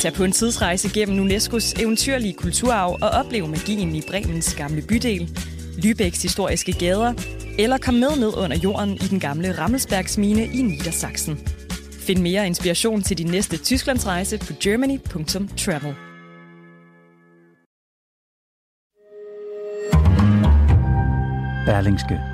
Tag på en tidsrejse gennem UNESCO's eventyrlige kulturarv og oplev magien i Bremens gamle bydel, Lübecks historiske gader, eller kom med ned under jorden i den gamle Rammelsbergsmine i Niedersachsen. Find mere inspiration til din næste Tysklandsrejse på germany.travel. Berlingske.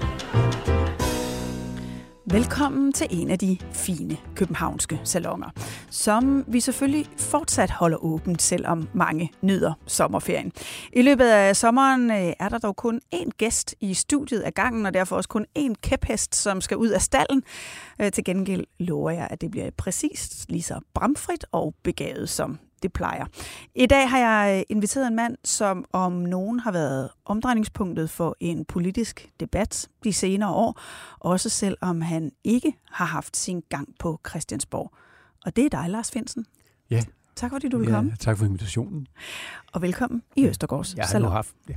Velkommen til en af de fine københavnske salonger, som vi selvfølgelig fortsat holder åbent, selvom mange nyder sommerferien. I løbet af sommeren øh, er der dog kun én gæst i studiet af gangen, og derfor også kun én kæphest, som skal ud af stallen. Øh, til gengæld lover jeg, at det bliver præcis lige så bramfrit og begavet, som det plejer. I dag har jeg øh, inviteret en mand, som om nogen har været omdrejningspunktet for en politisk debat de senere år, også selvom han ikke har haft sin gang på Christiansborg. Og det er dig, Lars Finsen. Ja. Tak fordi du vil komme, tak for invitationen. og velkommen i Østergårds Jeg har haft... Ja.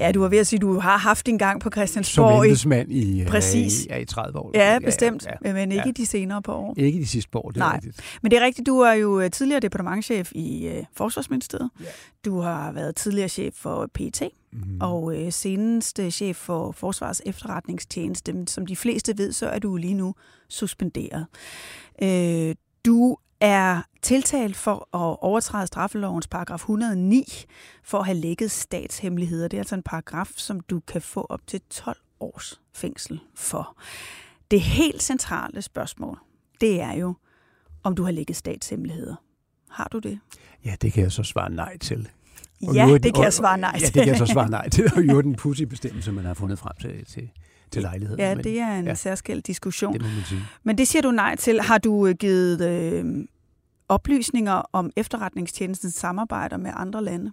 Ja, du var ved at sige, at du har haft din gang på Som Christiansborg. i, embedsmand i, øh, Præcis. i, ja, i 30 år. ja, bestemt, Ja, men ikke ja. de senere på år. Ikke de sidste år, det er Nej. rigtigt. Men det er rigtigt, du er jo øh, tidligere departementchef i øh, Forsvarsministeriet. Ja. Du har været tidligere chef for PET, Mm. og øh, senest chef for Forsvars efterretningstjeneste. Men Som de fleste ved, så er du lige nu suspenderet. Øh, du er tiltalt for at overtræde straffelovens paragraf 109 for at have lækket statshemmeligheder. Det er altså en paragraf, som du kan få op til 12 års fængsel for. Det helt centrale spørgsmål, det er jo, om du har lækket statshemmeligheder. Har du det? Ja, det kan jeg så svare nej til. Og ja, det kan og- jeg svare nej Ja, til. det kan jeg så svare nej til. Og jo den pussy bestemmelse, man har fundet frem til, til, til lejligheden. Ja, Men det er en ja. ja. særskilt diskussion. Det må man sige. Men det siger du nej til. Har du øh, givet øh, oplysninger om efterretningstjenestens samarbejder med andre lande?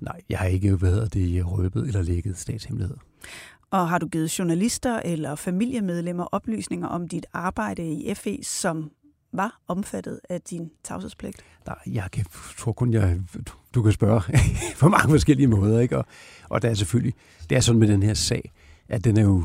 Nej, jeg har ikke hedder det, røbet eller lækket statshemmeligheder. Og har du givet journalister eller familiemedlemmer oplysninger om dit arbejde i FE, som var omfattet af din tavshedspligt? Nej, jeg kan, tror kun, jeg, du, du kan spørge på mange forskellige måder. Ikke? Og, og der er selvfølgelig, det er sådan med den her sag, at den er jo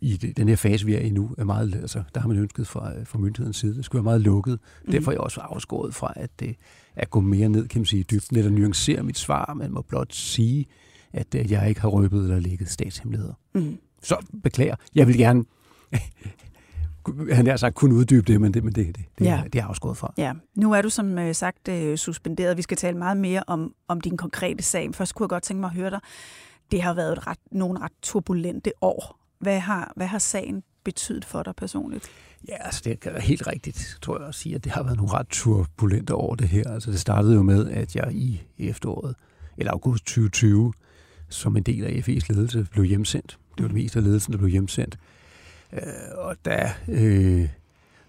i den her fase, vi er i nu, er meget, altså, der har man ønsket fra, fra myndighedens side, det skulle være meget lukket. Mm. Derfor er jeg også afskåret fra at, øh, at gå mere ned, kan man sige, i dybden, eller nuancere mit svar, men må blot sige, at øh, jeg ikke har røbet eller lægget statshemmeligheder. Mm. Så beklager, jeg vil gerne, han har sagt kun uddybe det, men det, men det, det, det, Ja. det er afskåret fra. Ja, nu er du som øh, sagt øh, suspenderet. Vi skal tale meget mere om, om din konkrete sag. Først kunne jeg godt tænke mig at høre dig. Det har været et ret, nogle ret turbulente år. Hvad har, hvad har sagen betydet for dig personligt? Ja, altså det er helt rigtigt, tror jeg at sige, at det har været nogle ret turbulente år, det her. Altså det startede jo med, at jeg i efteråret, eller august 2020, som en del af FE's ledelse, blev hjemsendt. Det var det meste af ledelsen, der blev hjemsendt. Øh, og da, øh,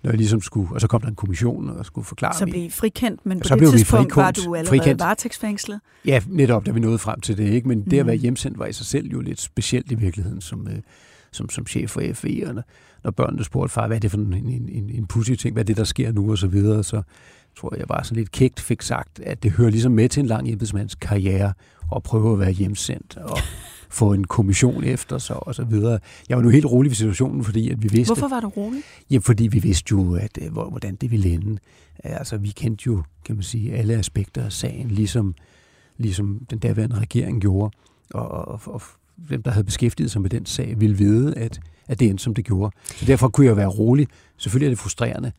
når jeg ligesom skulle, og så kom der en kommission og skulle forklare Så mig- blev I frikendt, men på Så det blev tidspunkt var frikendt. du allerede Frikendt. varetægtsfængslet. Ja, netop, da vi nåede frem til det, ikke? Men det at være Mhm. hjemsendt var i sig selv jo lidt specielt i virkeligheden som, øh, som, som chef for FE, og når, når børnene spurgte far, hvad er det for en, en, en, en pussy ting, hvad er det, der sker nu, og så videre, så tror jeg, jeg bare sådan lidt kægt fik sagt, at det hører ligesom med til en lang embedsmands karriere, at prøve at være hjemsendt, og få en kommission efter sig, og så videre. Jeg var nu helt rolig ved situationen, fordi at vi vidste... Hvorfor var du rolig? Ja, fordi vi vidste jo, at, øh, hvor- hvordan det ville ende. Altså, vi kendte jo, kan man sige, alle aspekter af sagen, ligesom, ligesom den daværende regering gjorde. Og, og, og dem, der havde beskæftiget sig med den sag, ville vide, at, at det endte, som det gjorde. Så derfor kunne jeg være rolig. Selvfølgelig er det frustrerende,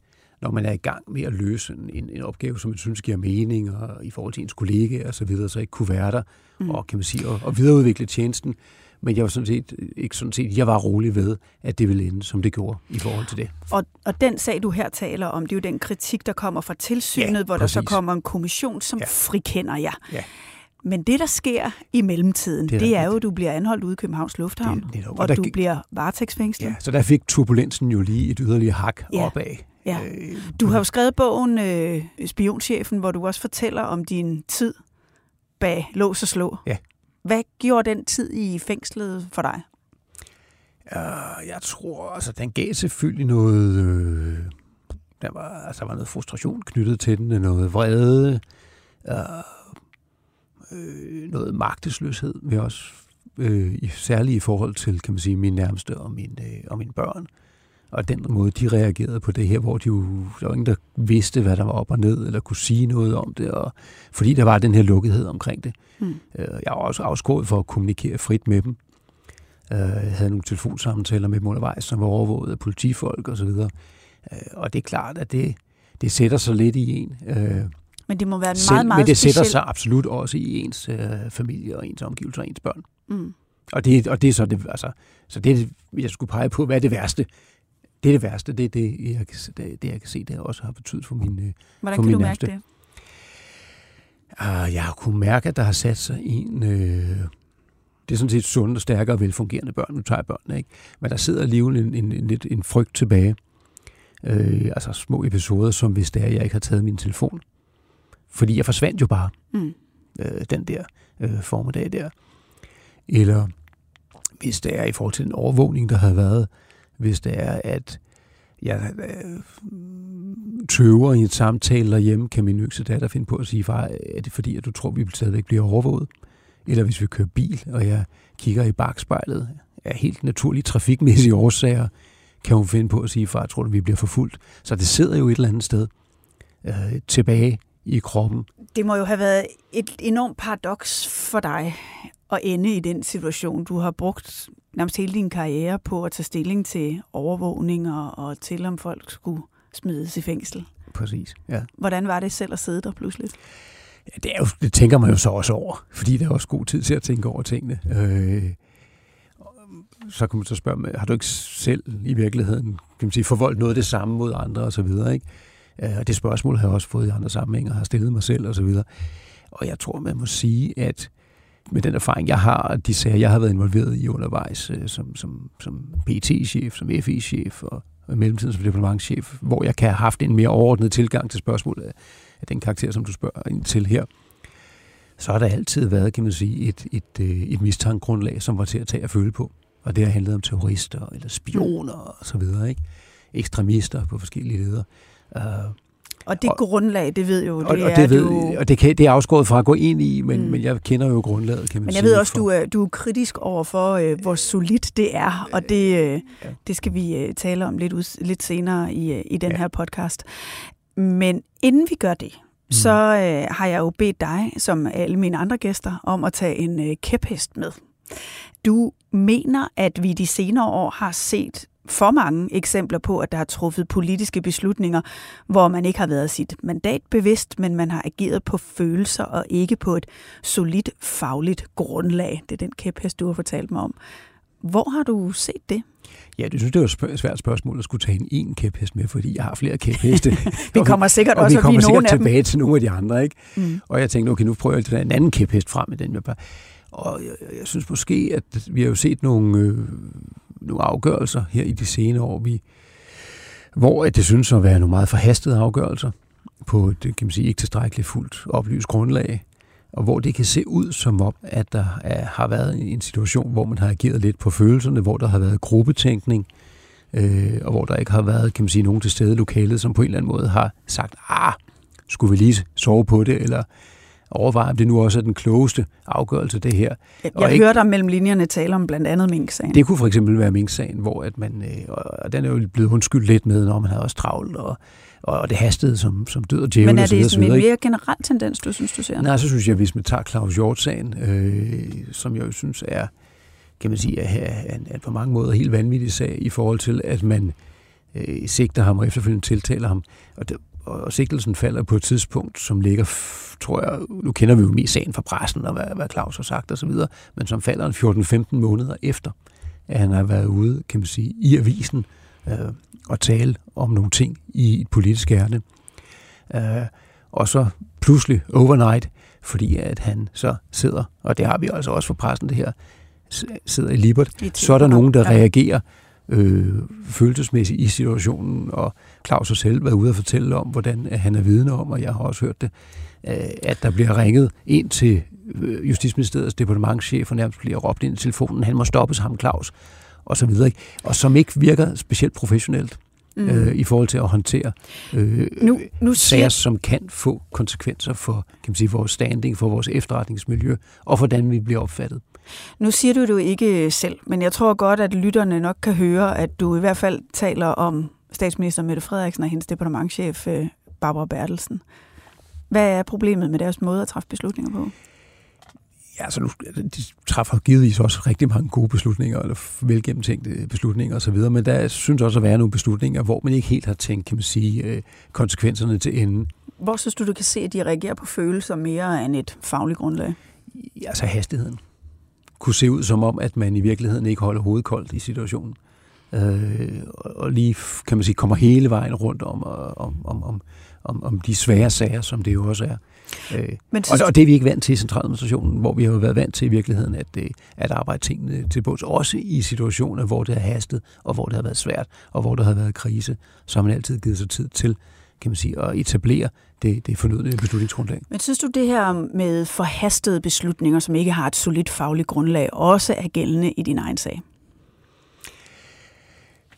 når man er i gang med at løse en, en, opgave, som man synes giver mening, og i forhold til ens kollega og så videre, så ikke kunne være der, mm. og kan man sige, og, og videreudvikle tjenesten. Men jeg var sådan set ikke sådan set, jeg var rolig ved, at det ville ende, som det gjorde i forhold til det. Og, og den sag, du her taler om, det er jo den kritik, der kommer fra tilsynet, Ja, hvor der så præcis. kommer en kommission, som Ja. frikender jer. Ja. Men det, der sker i mellemtiden, Det er det, er jo, at du bliver anholdt ude i Københavns Lufthavn, Det. Og og der du gik- bliver varetægtsfængslet. Ja, så der fik turbulensen jo lige et yderligere hak Ja. opad. Ja. Øh, Du har jo skrevet bogen øh, Spionchefen, hvor du også fortæller om din tid bag lås og slå. Ja. Hvad gjorde den tid i fængslet for dig? Uh, jeg tror, altså den gav selvfølgelig noget, øh, der var, altså, der var noget frustration knyttet til den, noget vrede, øh, øh, noget magtesløshed vi også, øh, i, særligt i forhold til, kan man sige, mine nærmeste og mine, øh, og mine børn. Og den måde, de reagerede på det her, hvor de jo, der var ingen, der vidste, hvad der var op og ned, eller kunne sige noget om det, og, fordi der var den her lukkethed omkring det. Mm. Øh, jeg var også afskåret for at kommunikere frit med dem. Øh, jeg havde nogle telefonsamtaler med dem undervejs, som var overvåget af politifolk osv. Og, øh, og det er klart, at det, det sætter sig lidt i en. Men det må være en selv, meget, meget Men det speciel... sætter sig absolut også i ens øh, familie og ens omgivelser og ens børn. Mm. Og, det, og det er så det, altså, så det, jeg skulle pege på, hvad er det værste? Det er det værste, det er det, jeg, det, det, jeg kan se, det også har betydet for min øh, Hvordan for kan min du nærmeste. mærke det? Uh, jeg har kunnet mærke, at der har sat sig en... Øh, det er sådan set sunde og stærkere og velfungerende børn. Nu tager jeg børnene, ikke? Men der sidder alligevel en, en, en, en, frygt tilbage. Øh, altså små episoder, som hvis det er, jeg ikke har taget min telefon. Fordi jeg forsvandt jo bare mm. øh, den der øh, formiddag der. Eller hvis det er i forhold til den overvågning, der har været, hvis det er, at jeg øh, tøver i en samtale derhjemme, kan min yngste datter finde på at sige, far, er det fordi, at du tror, vi stadigvæk bliver overvåget? Eller hvis vi kører bil, og jeg kigger i bagspejlet af helt naturlige trafikmæssige årsager, kan hun finde på at sige, far, tror du, vi bliver forfulgt? Så det sidder jo et eller andet sted øh, tilbage i kroppen. Det må jo have været et enormt paradoks for dig at ende i den situation. Du har brugt nærmest hele din karriere på at tage stilling til overvågning og, og til, om folk skulle smides i fængsel. Præcis, ja. Hvordan var det selv at sidde der pludselig? Ja, det, er jo, det tænker man jo så også over, fordi der er også god tid til at tænke over tingene. Øh, så kan man så spørge, har du ikke selv i virkeligheden kan man sige, forvoldt noget af det samme mod andre osv., ikke? Øh, og det spørgsmål har jeg også fået i andre sammenhænge, og har stillet mig selv osv. Og, og jeg tror, man må sige, at med den erfaring, jeg har, og de sager, jeg har været involveret i undervejs, øh, som, som, som PT-chef, som FI-chef og, og mellemtiden som departementchef, hvor jeg kan have haft en mere overordnet tilgang til spørgsmålet af, af den karakter, som du spørger ind til her, så har der altid været, kan man sige, et, et, øh, et mistankegrundlag, som var til at tage og føle på. Og det har handlet om terrorister, eller spioner og så videre, ikke? Ekstremister på forskellige leder. Uh, og det og, grundlag, det ved jo, det og, og er det ved, du... Og det, kan, det er afskåret fra at gå ind i, men, mm. men jeg kender jo grundlaget, kan man Men jeg sige, ved også, for... du er, du er kritisk over for, øh, hvor solidt det er, og det, øh, ja. det skal vi øh, tale om lidt, ud, lidt senere i, øh, i den ja. her podcast. Men inden vi gør det, mm. så øh, har jeg jo bedt dig, som alle mine andre gæster, om at tage en øh, kæphest med. Du mener, at vi de senere år har set for mange eksempler på, at der har truffet politiske beslutninger, hvor man ikke har været sit mandat bevidst, men man har ageret på følelser og ikke på et solidt fagligt grundlag. Det er den kæphest, du har fortalt mig om. Hvor har du set det? Ja, det synes, det var et svært spørgsmål at skulle tage en en kæphest med, fordi jeg har flere kæpheste. vi kommer sikkert og også vi kommer sikkert tilbage til nogle af de andre. Ikke? Mm. Og jeg tænkte, okay, nu prøver jeg at tage en anden kæphest frem med den. Jeg bare. Og jeg, jeg synes måske, at vi har jo set nogle, øh, nogle afgørelser her i de senere år, vi, hvor at det synes at være nogle meget forhastede afgørelser på et, kan man sige, ikke tilstrækkeligt fuldt oplyst grundlag, og hvor det kan se ud som om, at der er, har været en situation, hvor man har ageret lidt på følelserne, hvor der har været gruppetænkning, øh, og hvor der ikke har været, kan man sige, nogen til stede i lokalet, som på en eller anden måde har sagt, ah, skulle vi lige sove på det, eller overveje, om det nu også er den klogeste afgørelse, det her. Jeg, jeg ikke, hørte om mellem linjerne tale om blandt andet Mink-sagen. Det kunne for eksempel være Mink-sagen, hvor at man, øh, og den er jo blevet undskyldt lidt med, når man havde også travlt, og, og det hastede som, som død og djævel. Men er det sådan en mere generel tendens, du synes, du ser? Nej, så synes jeg, hvis man tager Claus Hjort-sagen, øh, som jeg jo synes er, kan man sige, er, er, er på mange måder helt vanvittig sag i forhold til, at man øh, sigter ham og efterfølgende tiltaler ham. Og det, og sigtelsen falder på et tidspunkt, som ligger, tror jeg, nu kender vi jo mest sagen fra pressen og hvad, hvad Claus har sagt osv., men som falder en 14-15 måneder efter, at han har været ude, kan man sige, i avisen øh, og tale om nogle ting i et politisk ærne. Øh, og så pludselig overnight, fordi at han så sidder, og det har vi altså også for pressen det her, sidder i Libert, så er der nogen, der reagerer øh, følelsesmæssigt i situationen, og Claus har selv været ude og fortælle om, hvordan han er vidne om, og jeg har også hørt det, øh, at der bliver ringet ind til øh, Justitsministeriets departementchef, og nærmest bliver råbt ind i telefonen, han må stoppes ham, Claus. og så videre, ikke? og som ikke virker specielt professionelt mm. øh, i forhold til at håndtere øh, nu, nu siger... sager, som kan få konsekvenser for kan man sige, vores standing, for vores efterretningsmiljø, og for hvordan vi bliver opfattet. Nu siger du det jo ikke selv, men jeg tror godt, at lytterne nok kan høre, at du i hvert fald taler om statsminister Mette Frederiksen og hendes departementchef øh, Barbara Bertelsen. Hvad er problemet med deres måde at træffe beslutninger på? Ja, altså nu, de træffer givetvis også rigtig mange gode beslutninger, eller velgennemtænkte beslutninger osv., men der synes også at være nogle beslutninger, hvor man ikke helt har tænkt, kan man sige, øh, konsekvenserne til ende. Hvor synes du, du kan se, at de reagerer på følelser mere end et fagligt grundlag? Ja, altså hastigheden. Kunne se ud som om, at man i virkeligheden ikke holder hovedet koldt i situationen. Øh, og lige, kan man sige, kommer hele vejen rundt om, om, om, om, om, om de svære sager, som det jo også er. Øh, Men og, og det er vi ikke vant til i centraladministrationen, hvor vi har været vant til i virkeligheden at, øh, at arbejde tingene til bunds. Også i situationer, hvor det har hastet, og hvor det har været svært, og hvor der har været krise, så har man altid givet sig tid til kan man sige, at etablere det, det fornødne beslutningsgrundlag. Men synes du, det her med forhastede beslutninger, som ikke har et solidt fagligt grundlag, også er gældende i din egen sag?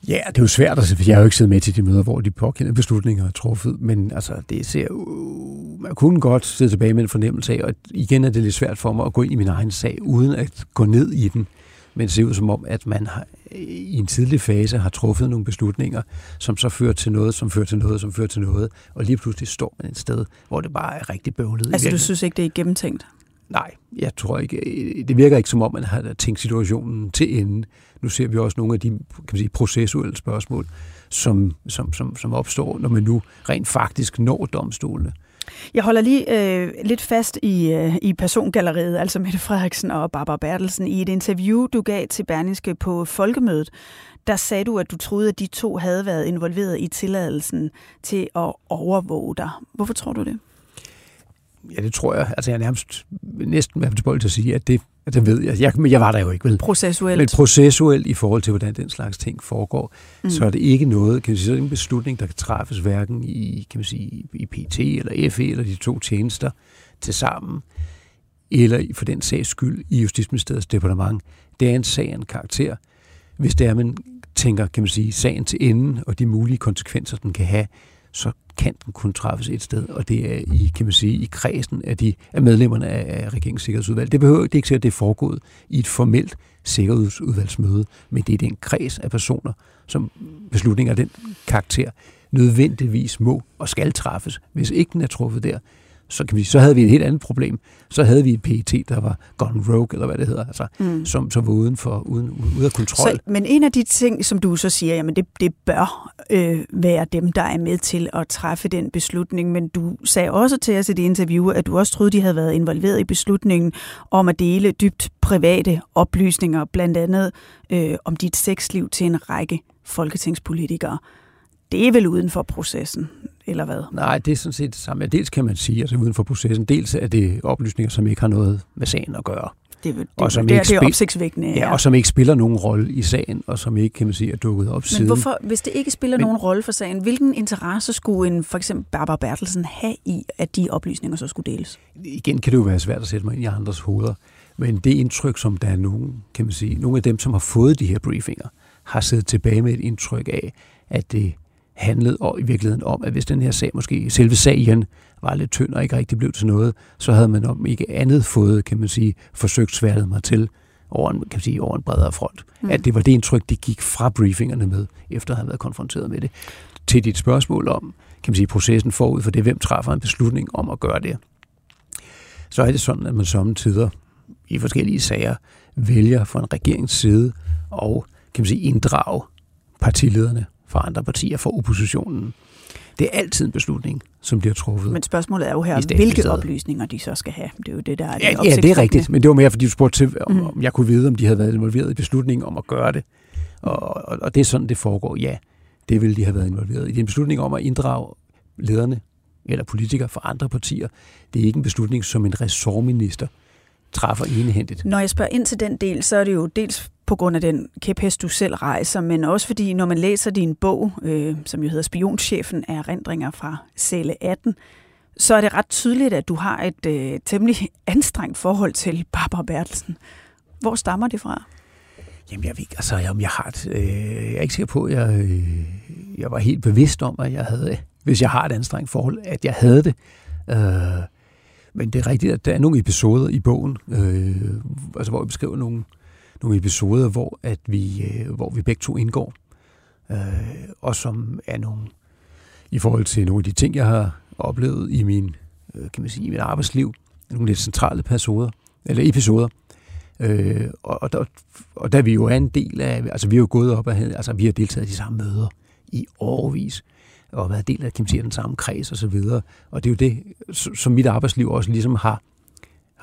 Ja, det er jo svært, altså, for jeg har jo ikke siddet med til de møder, hvor de påkendte beslutninger er truffet, men altså, det ser uh, man kunne godt sidde tilbage med en fornemmelse af, og igen er det lidt svært for mig at gå ind i min egen sag, uden at gå ned i den, men det ser ud som om, at man har, i en tidlig fase har truffet nogle beslutninger, som så fører til noget, som fører til noget, som fører til noget, og lige pludselig står man et sted, hvor det bare er rigtig bøvlet. Altså, du synes ikke, det er gennemtænkt? Nej, jeg tror ikke. Det virker ikke som om, man har tænkt situationen til ende. Nu ser vi også nogle af de kan man sige, processuelle spørgsmål, som, som, som, som opstår, når man nu rent faktisk når domstolene. Jeg holder lige øh, lidt fast i, øh, i persongalleriet, altså Mette Frederiksen og Barbara Bertelsen. I et interview, du gav til Berlingske på Folkemødet, der sagde du, at du troede, at de to havde været involveret i tilladelsen til at overvåge dig. Hvorfor tror du det? Ja, det tror jeg. Altså, jeg er nærmest næsten været tilbøjelig til at sige, at det, at det ved jeg. jeg. Men jeg var der jo ikke, vel? Processuelt. Men processuelt i forhold til, hvordan den slags ting foregår, mm. så er det ikke noget, kan man sige, en beslutning, der kan træffes hverken i, kan man sige, i PT eller FE eller de to tjenester til sammen, eller for den sags skyld i Justitsministeriets departement. Det er en sag en karakter. Hvis det er, man tænker, kan man sige, sagen til enden og de mulige konsekvenser, den kan have, så kan den kun træffes et sted, og det er i, kan man sige, i kredsen af, de, af medlemmerne af, regeringssikkerhedsudvalget. Det behøver det er ikke sikkert, at det er foregået i et formelt sikkerhedsudvalgsmøde, men det er den kreds af personer, som beslutninger af den karakter nødvendigvis må og skal træffes. Hvis ikke den er truffet der, så, kan vi, så havde vi et helt andet problem. Så havde vi et PET, der var gone rogue, eller hvad det hedder, altså, mm. som, som var uden for, uden, ude af kontrol. Så, men en af de ting, som du så siger, jamen det, det bør øh, være dem, der er med til at træffe den beslutning, men du sagde også til os i det interview, at du også troede, de havde været involveret i beslutningen om at dele dybt private oplysninger, blandt andet øh, om dit sexliv til en række folketingspolitikere. Det er vel uden for processen eller hvad? Nej, det er sådan set det samme. Dels kan man sige, altså uden for processen, dels er det oplysninger, som ikke har noget med sagen at gøre. Det, det, og som det, ikke det er opsigtsvækkende. Ja, ja, og som ikke spiller nogen rolle i sagen, og som ikke, kan man sige, er dukket op Men siden. Men hvorfor, hvis det ikke spiller Men, nogen rolle for sagen, hvilken interesse skulle en for eksempel Barbara Bertelsen have i, at de oplysninger så skulle deles? Igen kan det jo være svært at sætte mig ind i andres hoveder. Men det indtryk, som der er nogen, kan man sige, nogle af dem, som har fået de her briefinger, har siddet tilbage med et indtryk af, at det handlede og i virkeligheden om, at hvis den her sag, måske selve sagen, var lidt tynd og ikke rigtig blev til noget, så havde man om ikke andet fået, kan man sige, forsøgt sværdet mig til over en, kan man sige, over en bredere front. Mm. At det var det indtryk, det gik fra briefingerne med, efter at have været konfronteret med det. Til dit spørgsmål om, kan man sige, processen forud for det, hvem træffer en beslutning om at gøre det. Så er det sådan, at man samtidig i forskellige sager vælger fra en regerings side og kan man sige, inddrage partilederne fra andre partier, fra oppositionen. Det er altid en beslutning, som bliver truffet. Men spørgsmålet er jo her, hvilke oplysninger de så skal have. Det er jo det, der er ja, det ja, det er rigtigt. Men det var mere, fordi du spurgte til, om, mm. om jeg kunne vide, om de havde været involveret i beslutningen om at gøre det. Og, og, og det er sådan, det foregår. Ja, det ville de have været involveret i. Det er en beslutning om at inddrage lederne eller politikere fra andre partier. Det er ikke en beslutning, som en ressortminister træffer enehændigt. Når jeg spørger ind til den del, så er det jo dels på grund af den kæphest, du selv rejser, men også fordi, når man læser din bog, øh, som jo hedder Spionchefen af erindringer fra celle 18, så er det ret tydeligt, at du har et øh, temmelig anstrengt forhold til Barbara Bertelsen. Hvor stammer det fra? Jamen, jeg, ved, altså, jamen, jeg, har et, øh, jeg er ikke sikker på, at jeg, øh, jeg var helt bevidst om, at jeg havde, hvis jeg har et anstrengt forhold, at jeg havde det. Øh, men det er rigtigt, at der er nogle episoder i bogen, øh, altså, hvor jeg beskriver nogle, nogle episoder, hvor, at vi, øh, hvor vi begge to indgår, øh, og som er nogle, i forhold til nogle af de ting, jeg har oplevet i min, øh, kan man sige, i mit arbejdsliv, nogle lidt centrale episoder, eller episoder, Øh, og, og, og da vi jo er en del af, altså vi har jo gået op og altså vi har deltaget i de samme møder i årvis, og været del af kan man sige, den samme kreds og så videre. Og det er jo det, som mit arbejdsliv også ligesom har,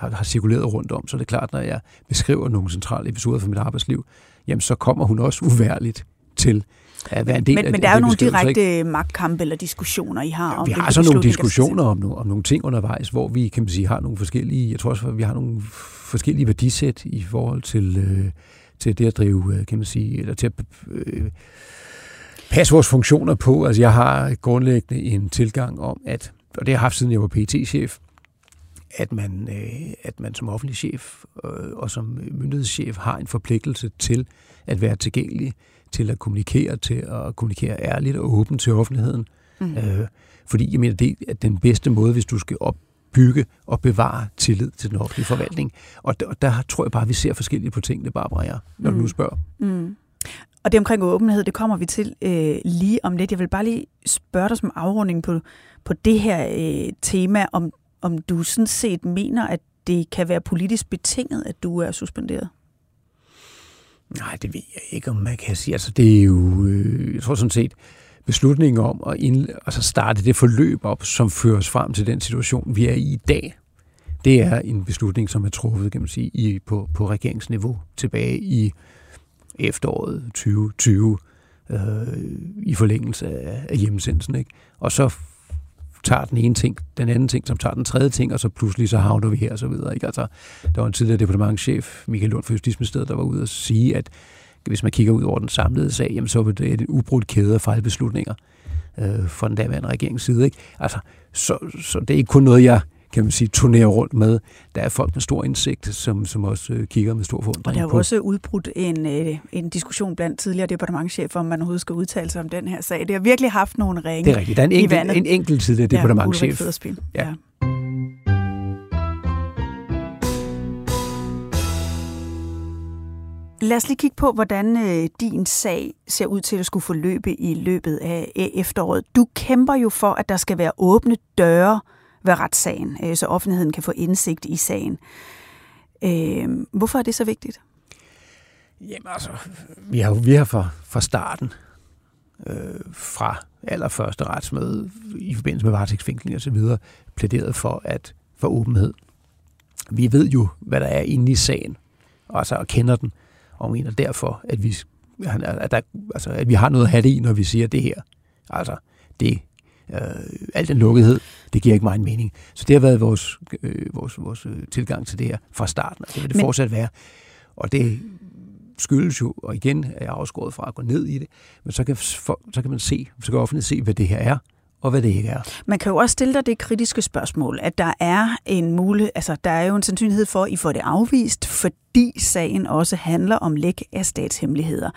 har, har cirkuleret rundt om. Så det er klart, når jeg beskriver nogle centrale episoder fra mit arbejdsliv, jamen så kommer hun også uværligt til at være en del men, af Men der er jo nogle direkte magtkampe eller diskussioner, I har om Vi har så nogle diskussioner om, no, om nogle ting undervejs, hvor vi kan man sige, har nogle forskellige, jeg tror også, vi har nogle forskellige værdisæt i forhold til, øh, til det at drive, øh, kan man sige, eller til at øh, passe vores funktioner på. Altså jeg har grundlæggende en tilgang om, at, og det har jeg haft siden jeg var PT-chef, at man, øh, at man som offentlig chef øh, og som myndighedschef har en forpligtelse til at være tilgængelig, til at kommunikere, til at kommunikere ærligt og åbent til offentligheden. Mm. Øh, fordi jeg mener, det er den bedste måde, hvis du skal opbygge og bevare tillid til den offentlige forvaltning. Og der, der tror jeg bare, at vi ser forskelligt på tingene, Barbara jeg, når mm. du nu spørger. Mm. Og det omkring åbenhed, det kommer vi til øh, lige om lidt. Jeg vil bare lige spørge dig som afrunding på, på det her øh, tema, om, om du sådan set mener, at det kan være politisk betinget, at du er suspenderet? Nej, det ved jeg ikke, om man kan sige. Altså, det er jo, øh, jeg tror sådan set, beslutningen om at ind, altså starte det forløb op, som fører os frem til den situation, vi er i i dag, det er en beslutning, som er truffet kan man sige, i, på, på regeringsniveau tilbage i efteråret 2020 øh, i forlængelse af, af hjemmesendelsen. Ikke? Og så tager den ene ting, den anden ting, som tager den tredje ting, og så pludselig så havner vi her og så videre. Ikke? Altså, der var en tidligere departementchef, Michael Lund fra Justitsministeriet, der var ude og sige, at hvis man kigger ud over den samlede sag, jamen, så er det en ubrudt kæde af fejlbeslutninger øh, fra den daværende regerings side. Ikke? Altså, så, så det er ikke kun noget, jeg kan man sige, turnerer rundt med. Der er folk med stor indsigt, som, som også øh, kigger med stor forundring Og der er jo også udbrudt en, øh, en diskussion blandt tidligere departementchefer, om man overhovedet skal udtale sig om den her sag. Det har virkelig haft nogle ringe Det er rigtigt. Der er en enkelt, en enkelt tidligere departementchef. Ja, ja. Lad os lige kigge på, hvordan øh, din sag ser ud til at skulle forløbe i løbet af efteråret. Du kæmper jo for, at der skal være åbne døre ved retssagen, øh, så offentligheden kan få indsigt i sagen. Øh, hvorfor er det så vigtigt? Jamen altså, vi har, vi har fra, fra starten, øh, fra allerførste retsmøde i forbindelse med varetægtsfængsling og så videre, plæderet for, at for åbenhed. Vi ved jo, hvad der er inde i sagen, og altså og kender den, og mener derfor, at vi, at, der, altså, at vi har noget at have det i, når vi siger det her. Altså, det øh, al den lukkethed, det giver ikke meget mening. Så det har været vores, øh, vores, vores øh, tilgang til det her fra starten, og det vil det Men... fortsat være. Og det skyldes jo, og igen er jeg afskåret fra at gå ned i det, men så kan, for, så kan man se, så kan offentligt se, hvad det her er, og hvad det ikke er. Man kan jo også stille dig det kritiske spørgsmål, at der er en mulighed, altså der er jo en sandsynlighed for, at I får det afvist, fordi sagen også handler om læk af statshemmeligheder.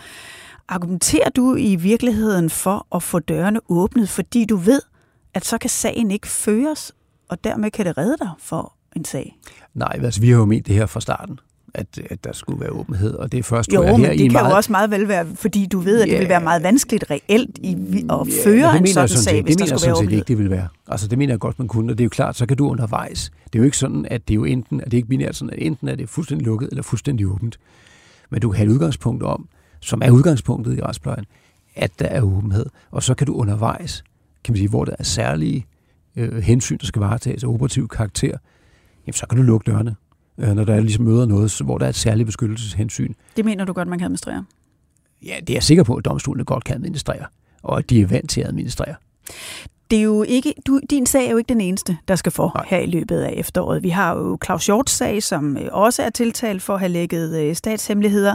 Argumenterer du i virkeligheden for at få dørene åbnet, fordi du ved, at så kan sagen ikke føres, og dermed kan det redde dig for en sag? Nej, altså vi har jo ment det her fra starten at, at der skulle være åbenhed, og det er først, jo, jeg, her men det i kan meget... jo også meget vel være, fordi du ved, at det vil være meget vanskeligt reelt i, at føre ja, en sådan sag, hvis der skulle være åbenhed. Det ikke, det vil være. Altså, det mener jeg godt, man kunne, og det er jo klart, så kan du undervejs. Det er jo ikke sådan, at det er jo enten, at det ikke binært sådan, at enten er det fuldstændig lukket, eller fuldstændig åbent. Men du kan have et udgangspunkt om, som er udgangspunktet i retsplejen, at der er åbenhed. Og så kan du undervejs, kan man sige, hvor der er særlige øh, hensyn, der skal varetages af operativ karakter, jamen så kan du lukke dørene, øh, når der er ligesom møder noget, hvor der er et særligt beskyttelseshensyn. Det mener du godt, man kan administrere? Ja, det er jeg sikker på, at domstolene godt kan administrere, og at de er vant til at administrere. Det er jo ikke, du, din sag er jo ikke den eneste, der skal for Nej. her i løbet af efteråret. Vi har jo Claus Hjorts sag, som øh, også er tiltalt for at have lægget øh, statshemmeligheder.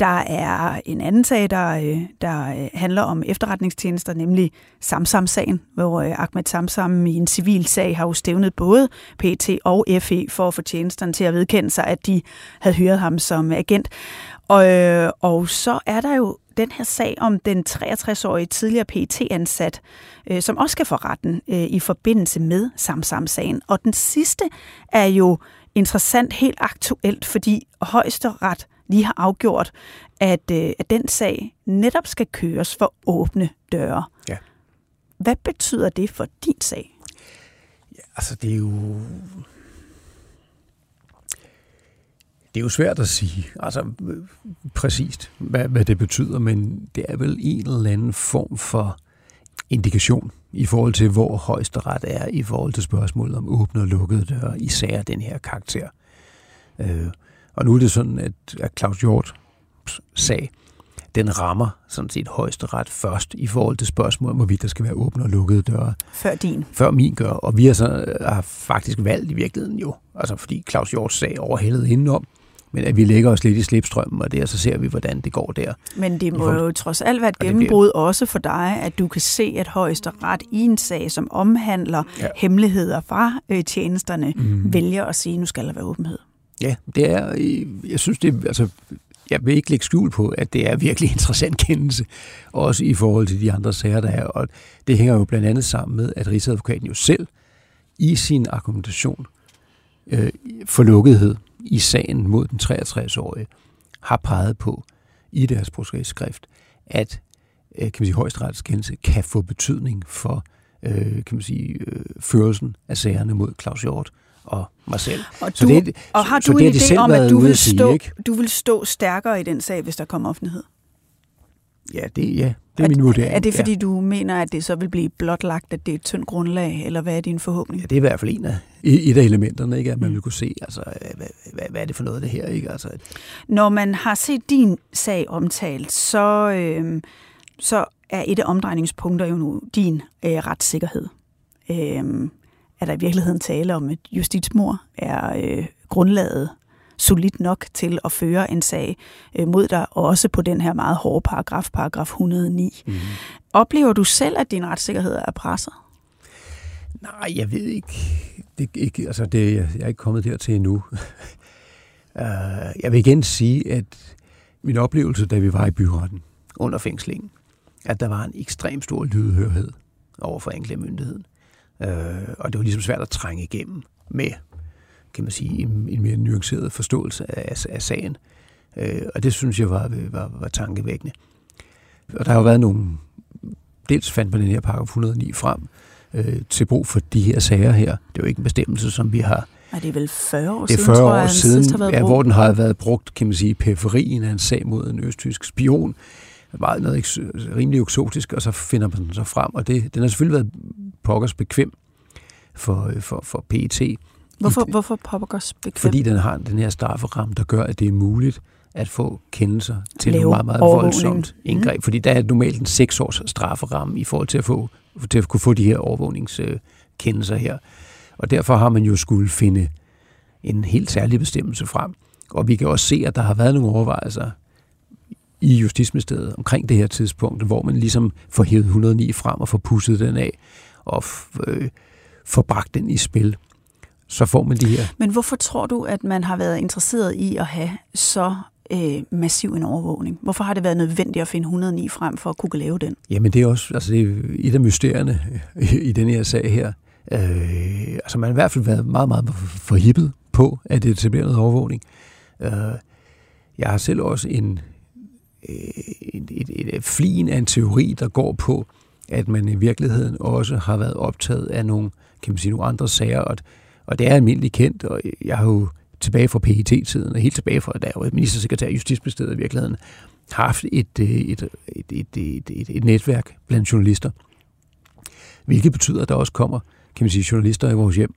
Der er en anden sag, der, øh, der handler om efterretningstjenester, nemlig Samsam-sagen, hvor Ahmed Samsam i en civil sag har jo stævnet både PT og FE for at få tjenesterne til at vedkende sig, at de havde hyret ham som agent. Og, og så er der jo den her sag om den 63-årige tidligere pt ansat øh, som også skal få retten øh, i forbindelse med Samsam-sagen. Og den sidste er jo interessant helt aktuelt, fordi højesteret lige har afgjort, at, øh, at den sag netop skal køres for åbne døre. Ja. Hvad betyder det for din sag? Ja, altså det er jo Det er jo svært at sige, altså præcist, hvad, hvad det betyder, men det er vel en eller anden form for indikation i forhold til, hvor højesteret er i forhold til spørgsmålet om åbne og lukkede døre, især den her karakter. Øh, og nu er det sådan, at, at Claus Hjort sag, den rammer sådan set højesteret først i forhold til spørgsmålet, hvorvidt der skal være åbne og lukkede døre. Før din. Før min gør. Og vi har, så, har faktisk valgt i virkeligheden jo, altså fordi Claus Hjorts sag overhældede indenom, men at vi lægger os lidt i slipstrømmen, og der så ser vi, hvordan det går der. Men det må jo trods alt være et gennembrud bliver... også for dig, at du kan se, at højesteret i en sag, som omhandler ja. hemmeligheder fra øh, tjenesterne, mm. vælger at sige, nu skal der være åbenhed. Ja, det er, jeg synes, det er, altså, jeg vil ikke lægge skjul på, at det er virkelig interessant kendelse, også i forhold til de andre sager, der er. Og det hænger jo blandt andet sammen med, at Rigsadvokaten jo selv i sin argumentation øh, for lukkethed i sagen mod den 63-årige har peget på i deres processkrift, at øh, kan man sige, højesterets kendelse kan få betydning for øh, kan man sige, øh, førelsen af sagerne mod Claus Hjort og mig selv. Og, du, så det, og har du så en idé om, at du vil, stå, sige, du vil stå stærkere i den sag, hvis der kommer offentlighed? Ja, det, ja, det er, er min vurdering. Er det fordi, ja. du mener, at det så vil blive blotlagt, at det er et tyndt grundlag, eller hvad er din forhåbning? Ja, det er i hvert fald en af, et af elementerne, ikke? at man mm. vil kunne se, altså, hvad, hvad, hvad er det for noget, det her? Ikke? Altså, Når man har set din sag omtalt, så, øh, så er et af omdrejningspunkter jo nu din øh, retssikkerhed. Øh, er der i virkeligheden tale om, at justitsmor er øh, grundlaget solidt nok til at føre en sag øh, mod dig, også på den her meget hårde paragraf, paragraf 109. Mm. Oplever du selv, at din retssikkerhed er presset? Nej, jeg ved ikke. Det, ikke altså det, jeg er ikke kommet dertil endnu. uh, jeg vil igen sige, at min oplevelse, da vi var i byretten under fængslingen, at der var en ekstrem stor lydhørhed over for anklagemyndigheden. Uh, og det var ligesom svært at trænge igennem med kan man sige, en, en mere nuanceret forståelse af, af sagen. Øh, og det synes jeg var, var, var tankevækkende. Og der har jo været nogle, dels fandt man den her paragraf 109 frem, øh, til brug for de her sager her. Det er jo ikke en bestemmelse, som vi har... Er det vel 40 år det er 40 siden, år jeg, siden, har været ja, hvor den har været brugt, kan man sige, periferien af en sag mod en østtysk spion. Meget noget rimelig eksotisk, og så finder man den så frem. Og det, den har selvfølgelig været pokkers bekvem for, for, for PET. Hvorfor, hvorfor Poppers bekvem? Fordi den har den her strafferamme, der gør, at det er muligt at få kendelser til Lave meget, meget voldsomt indgreb. Mm. Fordi der er normalt en seks års strafferamme i forhold til at, få, til at kunne få de her overvågningskendelser her. Og derfor har man jo skulle finde en helt særlig bestemmelse frem. Og vi kan også se, at der har været nogle overvejelser i Justitsministeriet omkring det her tidspunkt, hvor man ligesom får hævet 109 frem og får pusset den af og øh, får bragt den i spil så får man de her. Men hvorfor tror du, at man har været interesseret i at have så øh, massiv en overvågning? Hvorfor har det været nødvendigt at finde 109 frem for at kunne lave den? Jamen det er også altså det er et af mysterierne i, i den her sag her. Øh, altså man har i hvert fald været meget, meget forhippet på at etablere noget overvågning. Øh, jeg har selv også en, øh, et, et, et flin af en teori, der går på, at man i virkeligheden også har været optaget af nogle, kan man sige, nogle andre sager, og og det er almindeligt kendt, og jeg har jo tilbage fra PET-tiden, og helt tilbage fra, da jeg var ministersekretær i Justitsministeriet i virkeligheden, haft øh, et, et, et, et, et, et, et netværk blandt journalister, hvilket betyder, at der også kommer, kan man sige, journalister i vores hjem.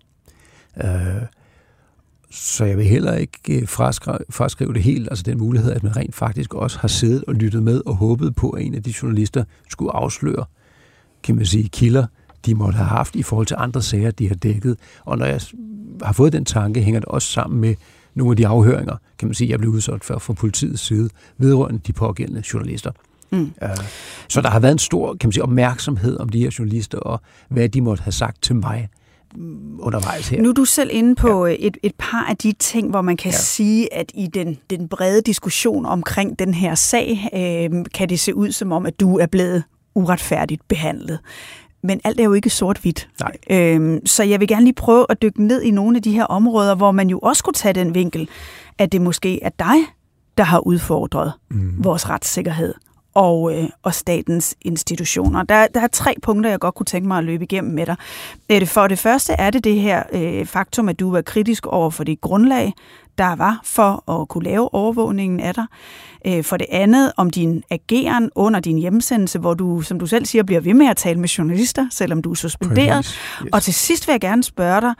Øh, så jeg vil heller ikke øh, fraskrive, fraskrive det helt, altså den mulighed, at man rent faktisk også har siddet og lyttet med og håbet på, at en af de journalister skulle afsløre, kan man sige, kilder de måtte have haft i forhold til andre sager, de har dækket. Og når jeg har fået den tanke, hænger det også sammen med nogle af de afhøringer, kan man sige, jeg blev udsat for fra politiets side, vedrørende de pågældende journalister. Mm. Uh, så der har været en stor kan man sige, opmærksomhed om de her journalister, og hvad de måtte have sagt til mig undervejs her. Nu er du selv inde på ja. Øh, et, et par af de ting, hvor man kan ja. sige, at i den, den brede diskussion omkring den her sag, øh, kan det se ud som om, at du er blevet uretfærdigt behandlet. Men alt er jo ikke sort-hvidt. Øhm, så jeg vil gerne lige prøve at dykke ned i nogle af de her områder, hvor man jo også kunne tage den vinkel, at det måske er dig, der har udfordret mm. vores retssikkerhed og, øh, og statens institutioner. Der, der er tre punkter, jeg godt kunne tænke mig at løbe igennem med dig. Øh, for det første er det det her øh, faktum, at du var kritisk over for det grundlag, der var for at kunne lave overvågningen af dig. Øh, for det andet om din ageren under din hjemsendelse, hvor du, som du selv siger, bliver ved med at tale med journalister, selvom du er suspenderet. Yes. Og til sidst vil jeg gerne spørge dig,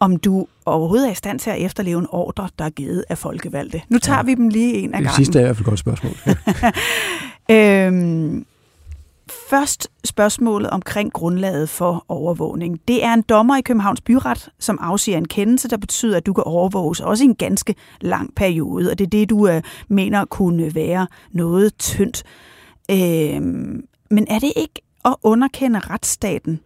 om du overhovedet er i stand til at efterleve en ordre, der er givet af folkevalgte. Nu tager ja. vi dem lige en af gangen. Det sidste er i hvert fald et godt spørgsmål. øhm, først spørgsmålet omkring grundlaget for overvågning. Det er en dommer i Københavns Byret, som afsiger en kendelse, der betyder, at du kan overvåges også i en ganske lang periode, og det er det, du øh, mener kunne være noget tyndt. Øh, men er det ikke at underkende retsstaten,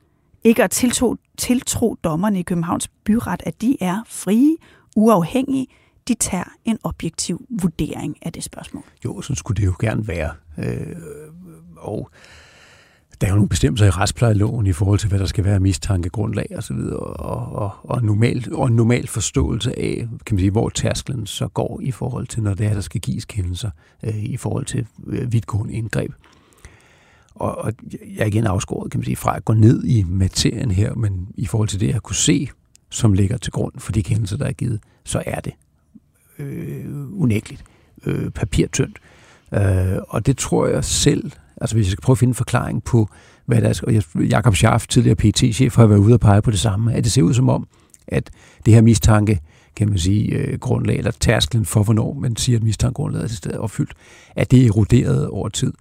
ikke at tiltro, tiltro dommerne i Københavns Byret, at de er frie, uafhængige, de tager en objektiv vurdering af det spørgsmål. Jo, så skulle det jo gerne være. Øh, og der er jo nogle bestemmelser i retsplejeloven i forhold til, hvad der skal være mistankegrundlag og så videre, og, og, og, normal, og en normal forståelse af, kan man sige, hvor tærsklen så går i forhold til, når det er, der skal gives kendelser øh, i forhold til øh, vidtgående indgreb. Og, og jeg er igen afskåret, kan man sige, fra at gå ned i materien her, men i forhold til det, jeg kunne se, som ligger til grund for de kendelser, der er givet, så er det øh, unægteligt øh, papirtyndt. Øh, og det tror jeg selv, altså hvis jeg skal prøve at finde en forklaring på, hvad der er, og Jakob Schaff, tidligere pt chef har været ude og pege på det samme, at det ser ud som om, at det her mistanke, kan man sige, øh, grundlag, eller tærsklen for, hvornår man siger, at mistankegrundlaget er til stede opfyldt, at det er eroderet over tid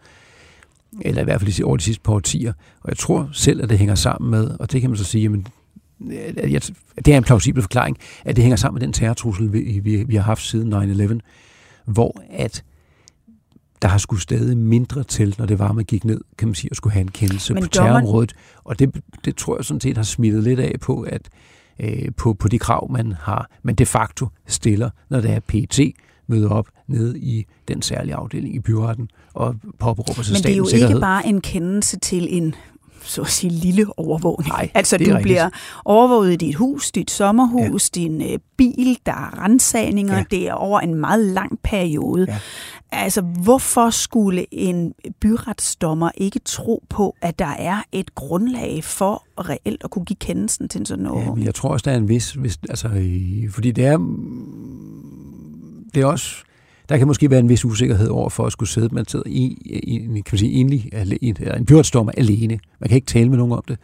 eller i hvert fald over de sidste par årtier. Og jeg tror selv, at det hænger sammen med, og det kan man så sige, jamen, det er en plausibel forklaring, at det hænger sammen med den terrortrussel, vi, vi, vi har haft siden 9-11, hvor at der har skulle stadig mindre til, når det var, man gik ned, kan man sige, og skulle have en kendelse Men på terrorområdet. Og det, det tror jeg sådan set har smittet lidt af på, at øh, på, på de krav, man har, man de facto stiller, når det er PT, møder op nede i den særlige afdeling i byretten og påberåber sig Men det er jo ikke bare en kendelse til en så at sige, lille overvågning. Nej, altså, du rigtigt. bliver overvåget i dit hus, dit sommerhus, ja. din øh, bil, der er rensagninger, ja. det er over en meget lang periode. Ja. Altså, hvorfor skulle en byretsdommer ikke tro på, at der er et grundlag for reelt at kunne give kendelsen til sådan noget? Ja, jeg tror også, der er en vis... vis altså, fordi det er... Det er også der kan måske være en vis usikkerhed over for at skulle sidde, man sidder i, i kan man sige, enlig, en, en byretsdommer alene. Man kan ikke tale med nogen om det.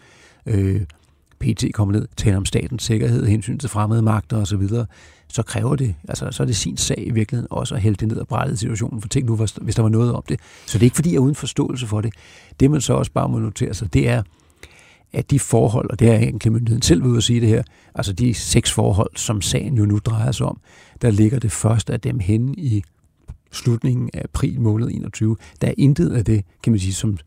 Øh, PT kommer ned, taler om statens sikkerhed, hensyn til fremmede magter osv., så, så kræver det, altså så er det sin sag i virkeligheden også at hælde det ned og brætte situationen. For tænk nu, hvis der var noget om det. Så det er ikke fordi, jeg er uden forståelse for det. Det man så også bare må notere sig, det er, at de forhold, og det er egentlig myndigheden selv ved at sige det her, altså de seks forhold, som sagen jo nu drejer sig om, der ligger det første af dem hen i slutningen af april måned 21. Der er intet af det, kan man sige, som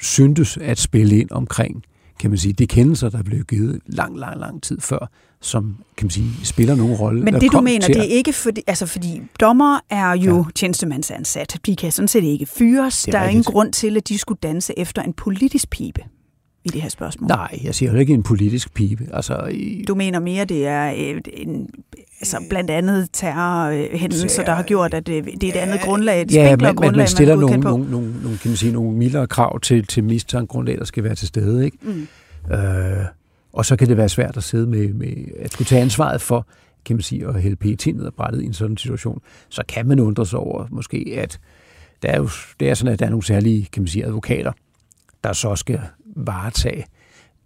syntes at spille ind omkring kan man sige, de kendelser, der blev givet lang, lang, lang tid før, som kan man sige, spiller nogen rolle. Men det du mener, det er ikke fordi, altså fordi dommer er jo ja. tjenestemandsansat. De kan sådan set ikke fyres. Der er ingen grund til, at de skulle danse efter en politisk pibe i det her spørgsmål? Nej, jeg siger jo ikke en politisk pibe. Altså, i... Du mener mere, det er øh, en, altså blandt andet terrorhændelser, der har gjort, at det, det er et andet grundlag, et ja, man, grundlag, man stiller man nogle, nogle, nogle, nogle, kan man sige, nogle mildere krav til, til mistankegrundlag, der skal være til stede. Ikke? Mm. Øh, og så kan det være svært at sidde med, med at skulle tage ansvaret for, kan man sige, at hælde PET ned og brættet i en sådan situation. Så kan man undre sig over måske, at der er jo, det er sådan, at der er nogle særlige, kan man sige, advokater, der så skal varetage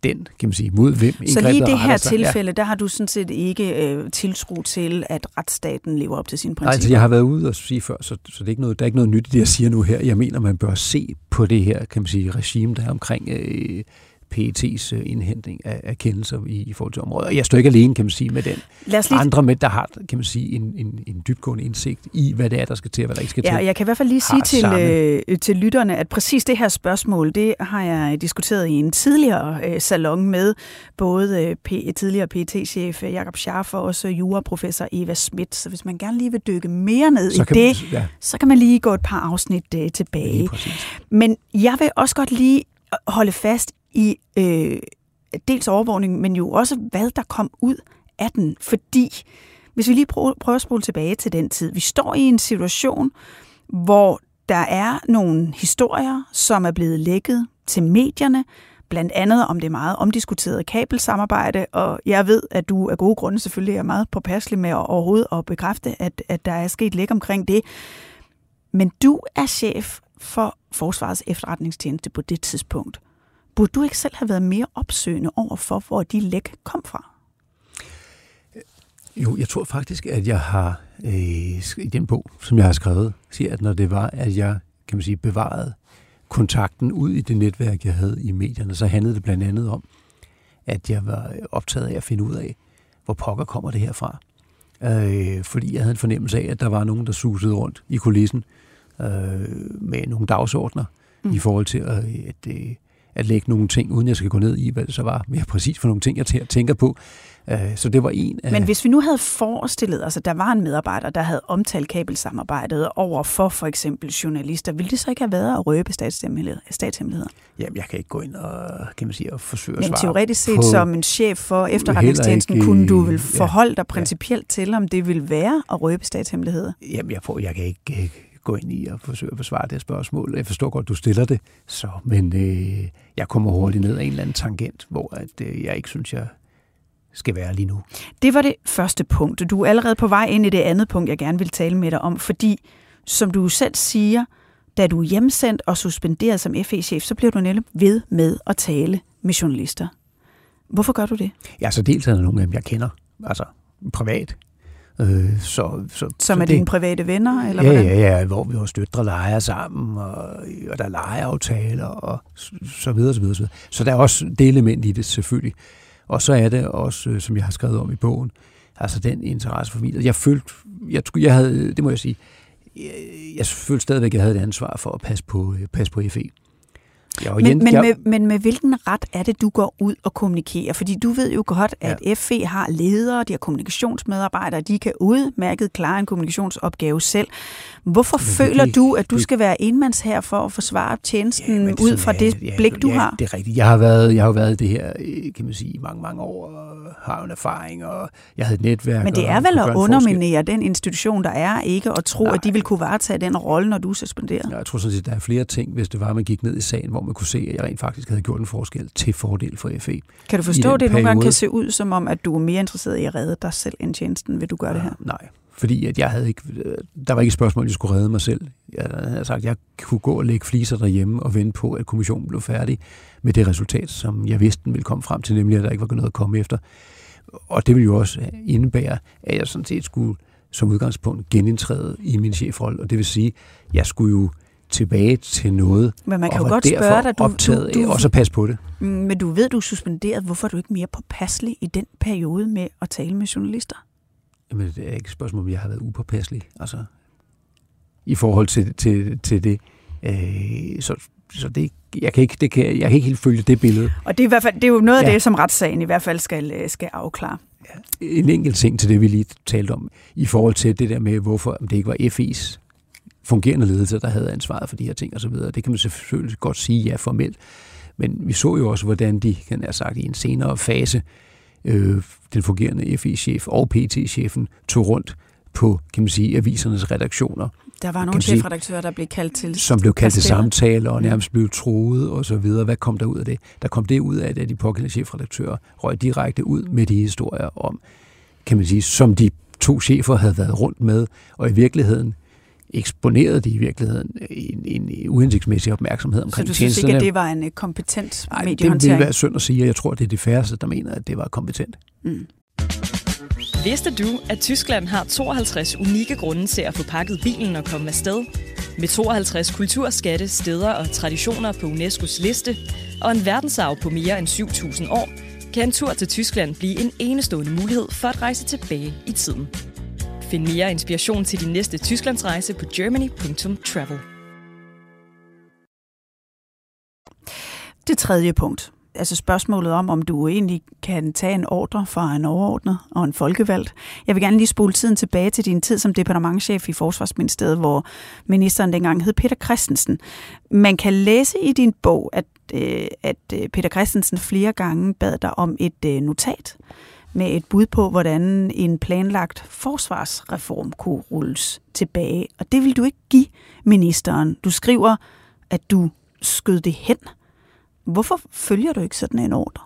den, kan man sige, mod hvem Så lige i det her tilfælde, ja. der har du sådan set ikke øh, tiltro til, at retsstaten lever op til sine principper? Nej, altså jeg har været ude og sige før, så, så det er ikke noget, der er ikke noget nyt i det, jeg siger nu her. Jeg mener, man bør se på det her, kan man sige, regime, der er omkring øh, PET's øh, indhentning af, af kendelser i, i forhold til området. Og jeg står ikke alene, kan man sige, med den. Lad os lige... Andre med, der har, kan man sige, en, en, en dybgående indsigt i, hvad det er, der skal til, og hvad der ikke skal ja, til. Ja, jeg kan i hvert fald lige sige til, øh, til lytterne, at præcis det her spørgsmål, det har jeg diskuteret i en tidligere øh, salon med både øh, P, tidligere PET-chef Jakob Scharf og også juraprofessor Eva Schmidt. Så hvis man gerne lige vil dykke mere ned så i det, man, ja. så kan man lige gå et par afsnit øh, tilbage. Men jeg vil også godt lige holde fast i øh, dels overvågning, men jo også, hvad der kom ud af den. Fordi, hvis vi lige prøver, prøver at spole tilbage til den tid. Vi står i en situation, hvor der er nogle historier, som er blevet lækket til medierne, blandt andet om det meget omdiskuterede kabelsamarbejde, og jeg ved, at du af gode grunde selvfølgelig er meget påpasselig med at overhovedet at bekræfte, at, at der er sket læk omkring det. Men du er chef for Forsvarets efterretningstjeneste på det tidspunkt. Burde du ikke selv have været mere opsøgende over for, hvor de læk kom fra? Jo, jeg tror faktisk, at jeg har øh, i den bog, som jeg har skrevet, siger, at når det var, at jeg kan man sige, bevarede kontakten ud i det netværk, jeg havde i medierne, så handlede det blandt andet om, at jeg var optaget af at finde ud af, hvor pokker kommer det her fra. Øh, fordi jeg havde en fornemmelse af, at der var nogen, der susede rundt i kulissen øh, med nogle dagsordner mm. i forhold til at, at, at, lægge nogle ting, uden jeg skal gå ned i, hvad det så var mere præcis for nogle ting, jeg tænker på. Øh, så det var en af... Men hvis vi nu havde forestillet os, altså, at der var en medarbejder, der havde omtalt kabelsamarbejdet over for for eksempel journalister, ville det så ikke have været at røbe statshemmeligheder? Jamen, jeg kan ikke gå ind og, kan man sige, og forsøge at svare Men teoretisk set, på, som en chef for efterretningstjenesten, ikke, kunne du vel forholde dig principielt ja. til, om det ville være at røbe statshemmeligheder? Jamen, jeg, får, jeg kan ikke gå ind i og forsøge at besvare det spørgsmål. Jeg forstår godt, du stiller det, så, men øh, jeg kommer hurtigt ned af en eller anden tangent, hvor at, øh, jeg ikke synes, jeg skal være lige nu. Det var det første punkt. Du er allerede på vej ind i det andet punkt, jeg gerne vil tale med dig om, fordi som du selv siger, da du er hjemsendt og suspenderet som FE-chef, så bliver du netop ved med at tale med journalister. Hvorfor gør du det? Ja, så dels er der nogle af dem, jeg kender, altså privat. Øh, så, så, Som så er det, dine private venner? Eller ja, hvordan? ja, ja, hvor vi også døtre leger sammen, og, og der er legeaftaler, og så videre, så videre, så videre. Så der er også det element i det, selvfølgelig. Og så er det også, øh, som jeg har skrevet om i bogen, altså den interesse for mig. Jeg følte, jeg, jeg havde, det må jeg sige, jeg, jeg følte stadigvæk, at jeg havde et ansvar for at passe på, øh, passe på FE. Ja, men, men, med, men med hvilken ret er det, du går ud og kommunikerer? Fordi du ved jo godt, at ja. FE har ledere, de har kommunikationsmedarbejdere, de kan udmærket klare en kommunikationsopgave selv. Hvorfor men føler det, du, at du det, skal være enmands her for at forsvare tjenesten ja, ud fra det ja, blik, du ja, har? det er rigtigt. Jeg har været, jeg har været det her, øh, kan man sige, i mange, mange år, og har en erfaring, og jeg havde et netværk. Men det er vel at underminere den institution, der er, ikke at tro, Nej. at de vil kunne varetage den rolle, når du er suspenderet? Jeg tror sådan set, der er flere ting, hvis det var, at man gik ned i sagen, hvor man kunne se, at jeg rent faktisk havde gjort en forskel til fordel for FE. Kan du forstå, at det nogle gange kan se ud som om, at du er mere interesseret i at redde dig selv end tjenesten? Vil du gøre ja, det her? Nej, fordi at jeg havde ikke, der var ikke et spørgsmål, at jeg skulle redde mig selv. Jeg havde sagt, at jeg kunne gå og lægge fliser derhjemme og vente på, at kommissionen blev færdig med det resultat, som jeg vidste, den ville komme frem til, nemlig at der ikke var noget at komme efter. Og det ville jo også indebære, at jeg sådan set skulle som udgangspunkt genindtræde i min chefrolle, og det vil sige, at jeg skulle jo tilbage til noget, men man kan jo godt spørge dig, du, optaget du, du, også passe på det. Mm, men du ved, du er suspenderet. Hvorfor er du ikke mere påpasselig i den periode med at tale med journalister? Jamen, det er ikke et spørgsmål, om jeg har været upåpasselig. Altså, i forhold til, til, til det. Øh, så så det, jeg, kan ikke, det kan, jeg kan ikke helt følge det billede. Og det er, i hvert fald, det er jo noget af ja. det, som retssagen i hvert fald skal, øh, skal afklare. Ja. En enkelt ting til det, vi lige talte om, i forhold til det der med, hvorfor det ikke var FI's fungerende ledelse, der havde ansvaret for de her ting osv. Det kan man selvfølgelig godt sige ja formelt. Men vi så jo også, hvordan de, kan jeg sagt, i en senere fase, øh, den fungerende FI-chef og PT-chefen tog rundt på, kan man sige, avisernes redaktioner. Der var nogle chefredaktører, der blev kaldt til Som blev kaldt til samtaler og nærmest blev troet og så videre. Hvad kom der ud af det? Der kom det ud af, at de pågældende chefredaktører røg direkte ud med de historier om, kan man sige, som de to chefer havde været rundt med, og i virkeligheden eksponerede de i virkeligheden en, en uhensigtsmæssig opmærksomhed omkring tjenesterne. Så du synes ikke, at det var en øh, kompetent Nej, mediehåndtering? det vil være synd at sige, og jeg tror, det er de færreste, der mener, at det var kompetent. Mm. Vidste du, at Tyskland har 52 unikke grunde til at få pakket bilen og komme afsted? Med 52 kulturskatte, steder og traditioner på UNESCO's liste, og en verdensarv på mere end 7.000 år, kan en tur til Tyskland blive en enestående mulighed for at rejse tilbage i tiden. Find mere inspiration til din næste Tysklandsrejse på germany.travel. Det tredje punkt. Altså spørgsmålet om, om du egentlig kan tage en ordre fra en overordnet og en folkevalgt. Jeg vil gerne lige spole tiden tilbage til din tid som departementchef i Forsvarsministeriet, hvor ministeren dengang hed Peter Christensen. Man kan læse i din bog, at, øh, at øh, Peter Christensen flere gange bad dig om et øh, notat med et bud på, hvordan en planlagt forsvarsreform kunne rulles tilbage. Og det vil du ikke give ministeren. Du skriver, at du skød det hen. Hvorfor følger du ikke sådan en ordre?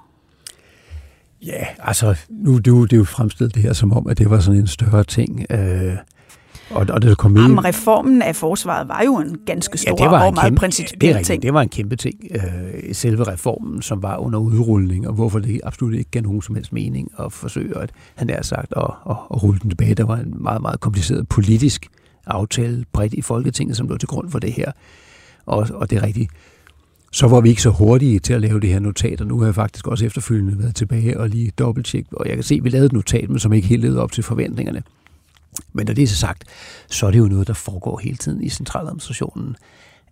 Ja, altså, nu det er jo, det er jo fremstillet det her som om, at det var sådan en større ting. Øh, og, og det kom Jamen, reformen af forsvaret var jo en ganske stor ja, det var og meget kæmpe, principiel det er ting. Det var en kæmpe ting. Øh, selve reformen, som var under udrulning, og hvorfor det absolut ikke gav nogen som helst mening at forsøge at, han er sagt, at, at, at rulle den tilbage. Der var en meget, meget kompliceret politisk aftale bredt i Folketinget, som lå til grund for det her. Og, og det er rigtigt så var vi ikke så hurtige til at lave det her notat, og nu har jeg faktisk også efterfølgende været tilbage og lige dobbelttjekket, og jeg kan se, at vi lavede et notat, men som ikke helt levede op til forventningerne. Men når det er så sagt, så er det jo noget, der foregår hele tiden i centraladministrationen.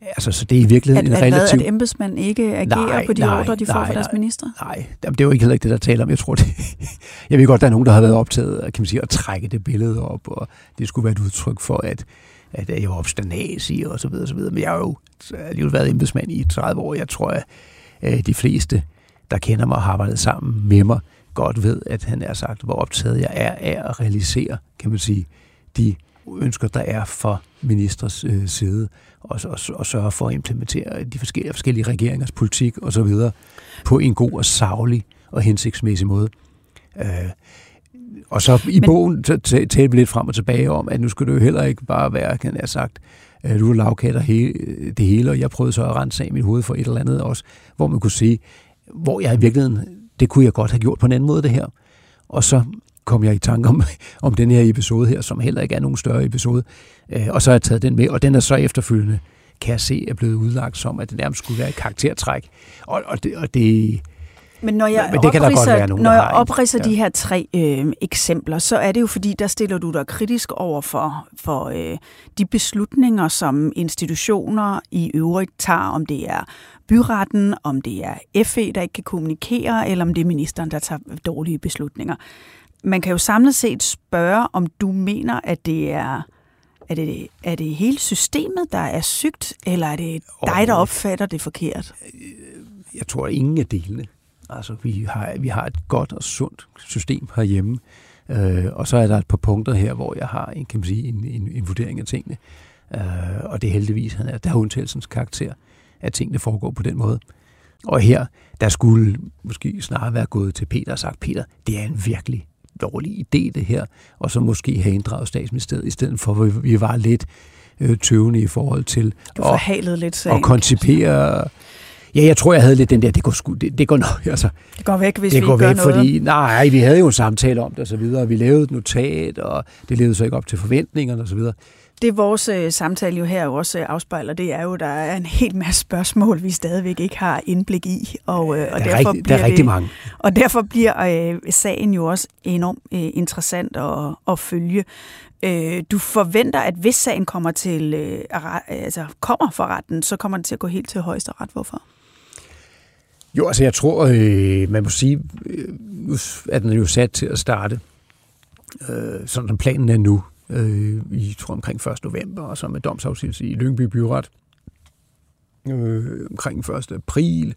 Altså, så det er i virkeligheden at, en relativt... At, at embedsmænd ikke agerer nej, på de nej, ordre, de får nej, fra deres minister? Nej, det er jo ikke heller ikke det, der taler om. Jeg tror, det... jeg ved godt, der er nogen, der har været optaget kan man sige, at trække det billede op, og det skulle være et udtryk for, at at jeg var i og så videre, så videre. Men jeg har jo alligevel været embedsmand i 30 år. Jeg tror, at øh, de fleste, der kender mig og har arbejdet sammen med mig, godt ved, at han er sagt, hvor optaget jeg er af at realisere, kan man sige, de ønsker, der er for ministers øh, side, og, og, og sørge for at implementere de forskellige, forskellige regeringers politik og så videre på en god og savlig og hensigtsmæssig måde. Øh, og så i Men... bogen talte vi lidt frem og tilbage om, at nu skulle det jo heller ikke bare være, kan jeg sagt, at du lavkatter he, det hele, og jeg prøvede så at rense af mit hoved for et eller andet også, hvor man kunne sige, hvor jeg i virkeligheden, det kunne jeg godt have gjort på en anden måde det her. Og så kom jeg i tanke om, om den her episode her, som heller ikke er nogen større episode. Øh, og så har jeg taget den med, og den er så efterfølgende, kan jeg se, er blevet udlagt som, at det nærmest skulle være et karaktertræk. Og, og, det, og det, men når jeg Men det kan godt være nogen, når jeg opridser ja. de her tre øh, eksempler, så er det jo fordi, der stiller du dig kritisk over for, for øh, de beslutninger, som institutioner i øvrigt tager, om det er byretten, om det er FE, der ikke kan kommunikere, eller om det er ministeren, der tager dårlige beslutninger. Man kan jo samlet set spørge, om du mener, at det er er det, er det hele systemet, der er sygt, eller er det dig, der opfatter det forkert? Jeg tror, ingen af delene. Altså, vi har, vi har et godt og sundt system herhjemme. Øh, og så er der et par punkter her, hvor jeg har en, kan man sige, en, en, en vurdering af tingene. Øh, og det er heldigvis, han er, der er undtagelsens karakter, at tingene foregår på den måde. Og her, der skulle måske snarere være gået til Peter og sagt, Peter, det er en virkelig dårlig idé det her, og så måske have inddraget statsministeriet, i stedet for, at vi var lidt øh, tøvende i forhold til at, lidt at koncipere Ja, jeg tror, jeg havde lidt den der, det går, sku, det, det går nok, altså. Det går væk, hvis det vi går gør væk, noget. fordi, nej, vi havde jo en samtale om det og så videre, og vi lavede et notat, og det levede så ikke op til forventningerne og så videre. Det vores øh, samtale jo her også øh, afspejler, det er jo, der er en hel masse spørgsmål, vi stadigvæk ikke har indblik i. Og, øh, og der, er derfor rigtig, bliver der er rigtig det, mange. Og derfor bliver øh, sagen jo også enormt øh, interessant at, at følge. Øh, du forventer, at hvis sagen kommer til øh, altså kommer for retten, så kommer den til at gå helt til højesteret. Hvorfor? Jo, altså jeg tror, øh, man må sige, øh, er den jo sat til at starte, øh, sådan som planen er nu, øh, i tror omkring 1. november, og så med domsafsigelse i Lyngby Byret øh, omkring 1. april.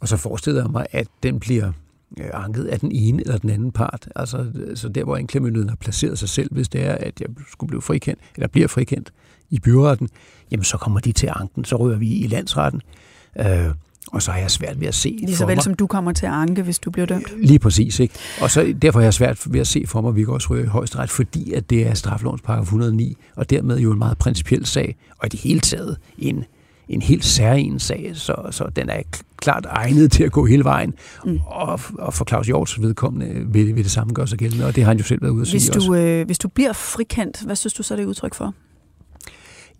Og så forestiller jeg mig, at den bliver øh, anket af den ene eller den anden part. Altså, øh, så der, hvor anklagemyndigheden har placeret sig selv, hvis det er, at jeg skulle blive frikendt, eller bliver frikendt i byretten, jamen så kommer de til anken, så rører vi i landsretten. Øh, og så har jeg svært ved at se Lige så vel som du kommer til at anke, hvis du bliver dømt. Lige præcis, ikke? Og så derfor har jeg svært ved at se for mig, at vi kan også ryge i højesteret, fordi at det er straflovens paragraf 109, og dermed jo en meget principiel sag, og i det hele taget en, en helt særlig sag, så, så den er klart egnet til at gå hele vejen. Mm. Og, og for Claus Hjorts vedkommende vil, vil det samme gøre sig gældende, og det har han jo selv været ude at hvis sige du, også. Øh, hvis du bliver frikendt, hvad synes du så, det er udtryk for?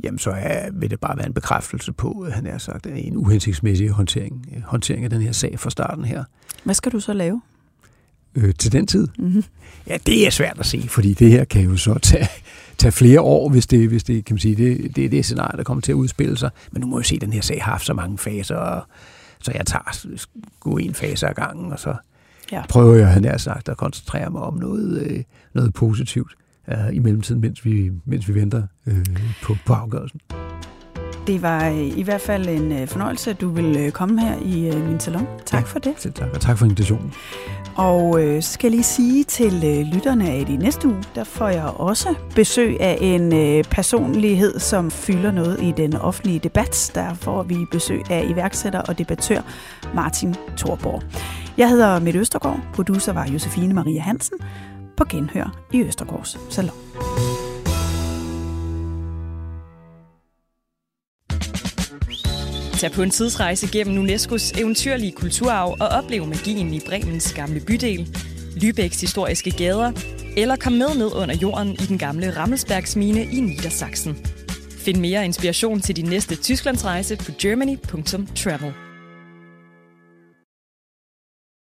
Jamen så er, vil det bare være en bekræftelse på, han har sagt, en uhensigtsmæssig håndtering, håndtering af den her sag fra starten her. Hvad skal du så lave? Øh, til den tid? Mm-hmm. Ja, det er svært at se, fordi det her kan jo så tage, tage flere år, hvis det, hvis det kan man sige, det, det er det scenarie, der kommer til at udspille sig. Men nu må jeg se, at den her sag har haft så mange faser, og, så jeg tager gå en fase af gangen, og så ja. prøver jeg, han har sagt, at koncentrere mig om noget, øh, noget positivt i mellemtiden, mens vi, mens vi venter øh, på, på afgørelsen. Det var øh, i hvert fald en øh, fornøjelse, at du vil komme her i min salon. Tak ja, for det. Selv tak, og tak for invitationen. Og øh, så skal jeg lige sige til øh, lytterne, at i næste uge, der får jeg også besøg af en øh, personlighed, som fylder noget i den offentlige debat. Der får vi besøg af iværksætter og debattør Martin Thorborg. Jeg hedder Mette Østergaard, producer var Josefine Maria Hansen, på genhør i Østergaards Salon. Tag på en tidsrejse gennem UNESCO's eventyrlige kulturarv og oplev magien i Bremens gamle bydel, Lübecks historiske gader, eller kom med ned under jorden i den gamle Rammelsbergsmine i Niedersachsen. Find mere inspiration til din næste Tysklandsrejse på germany.travel.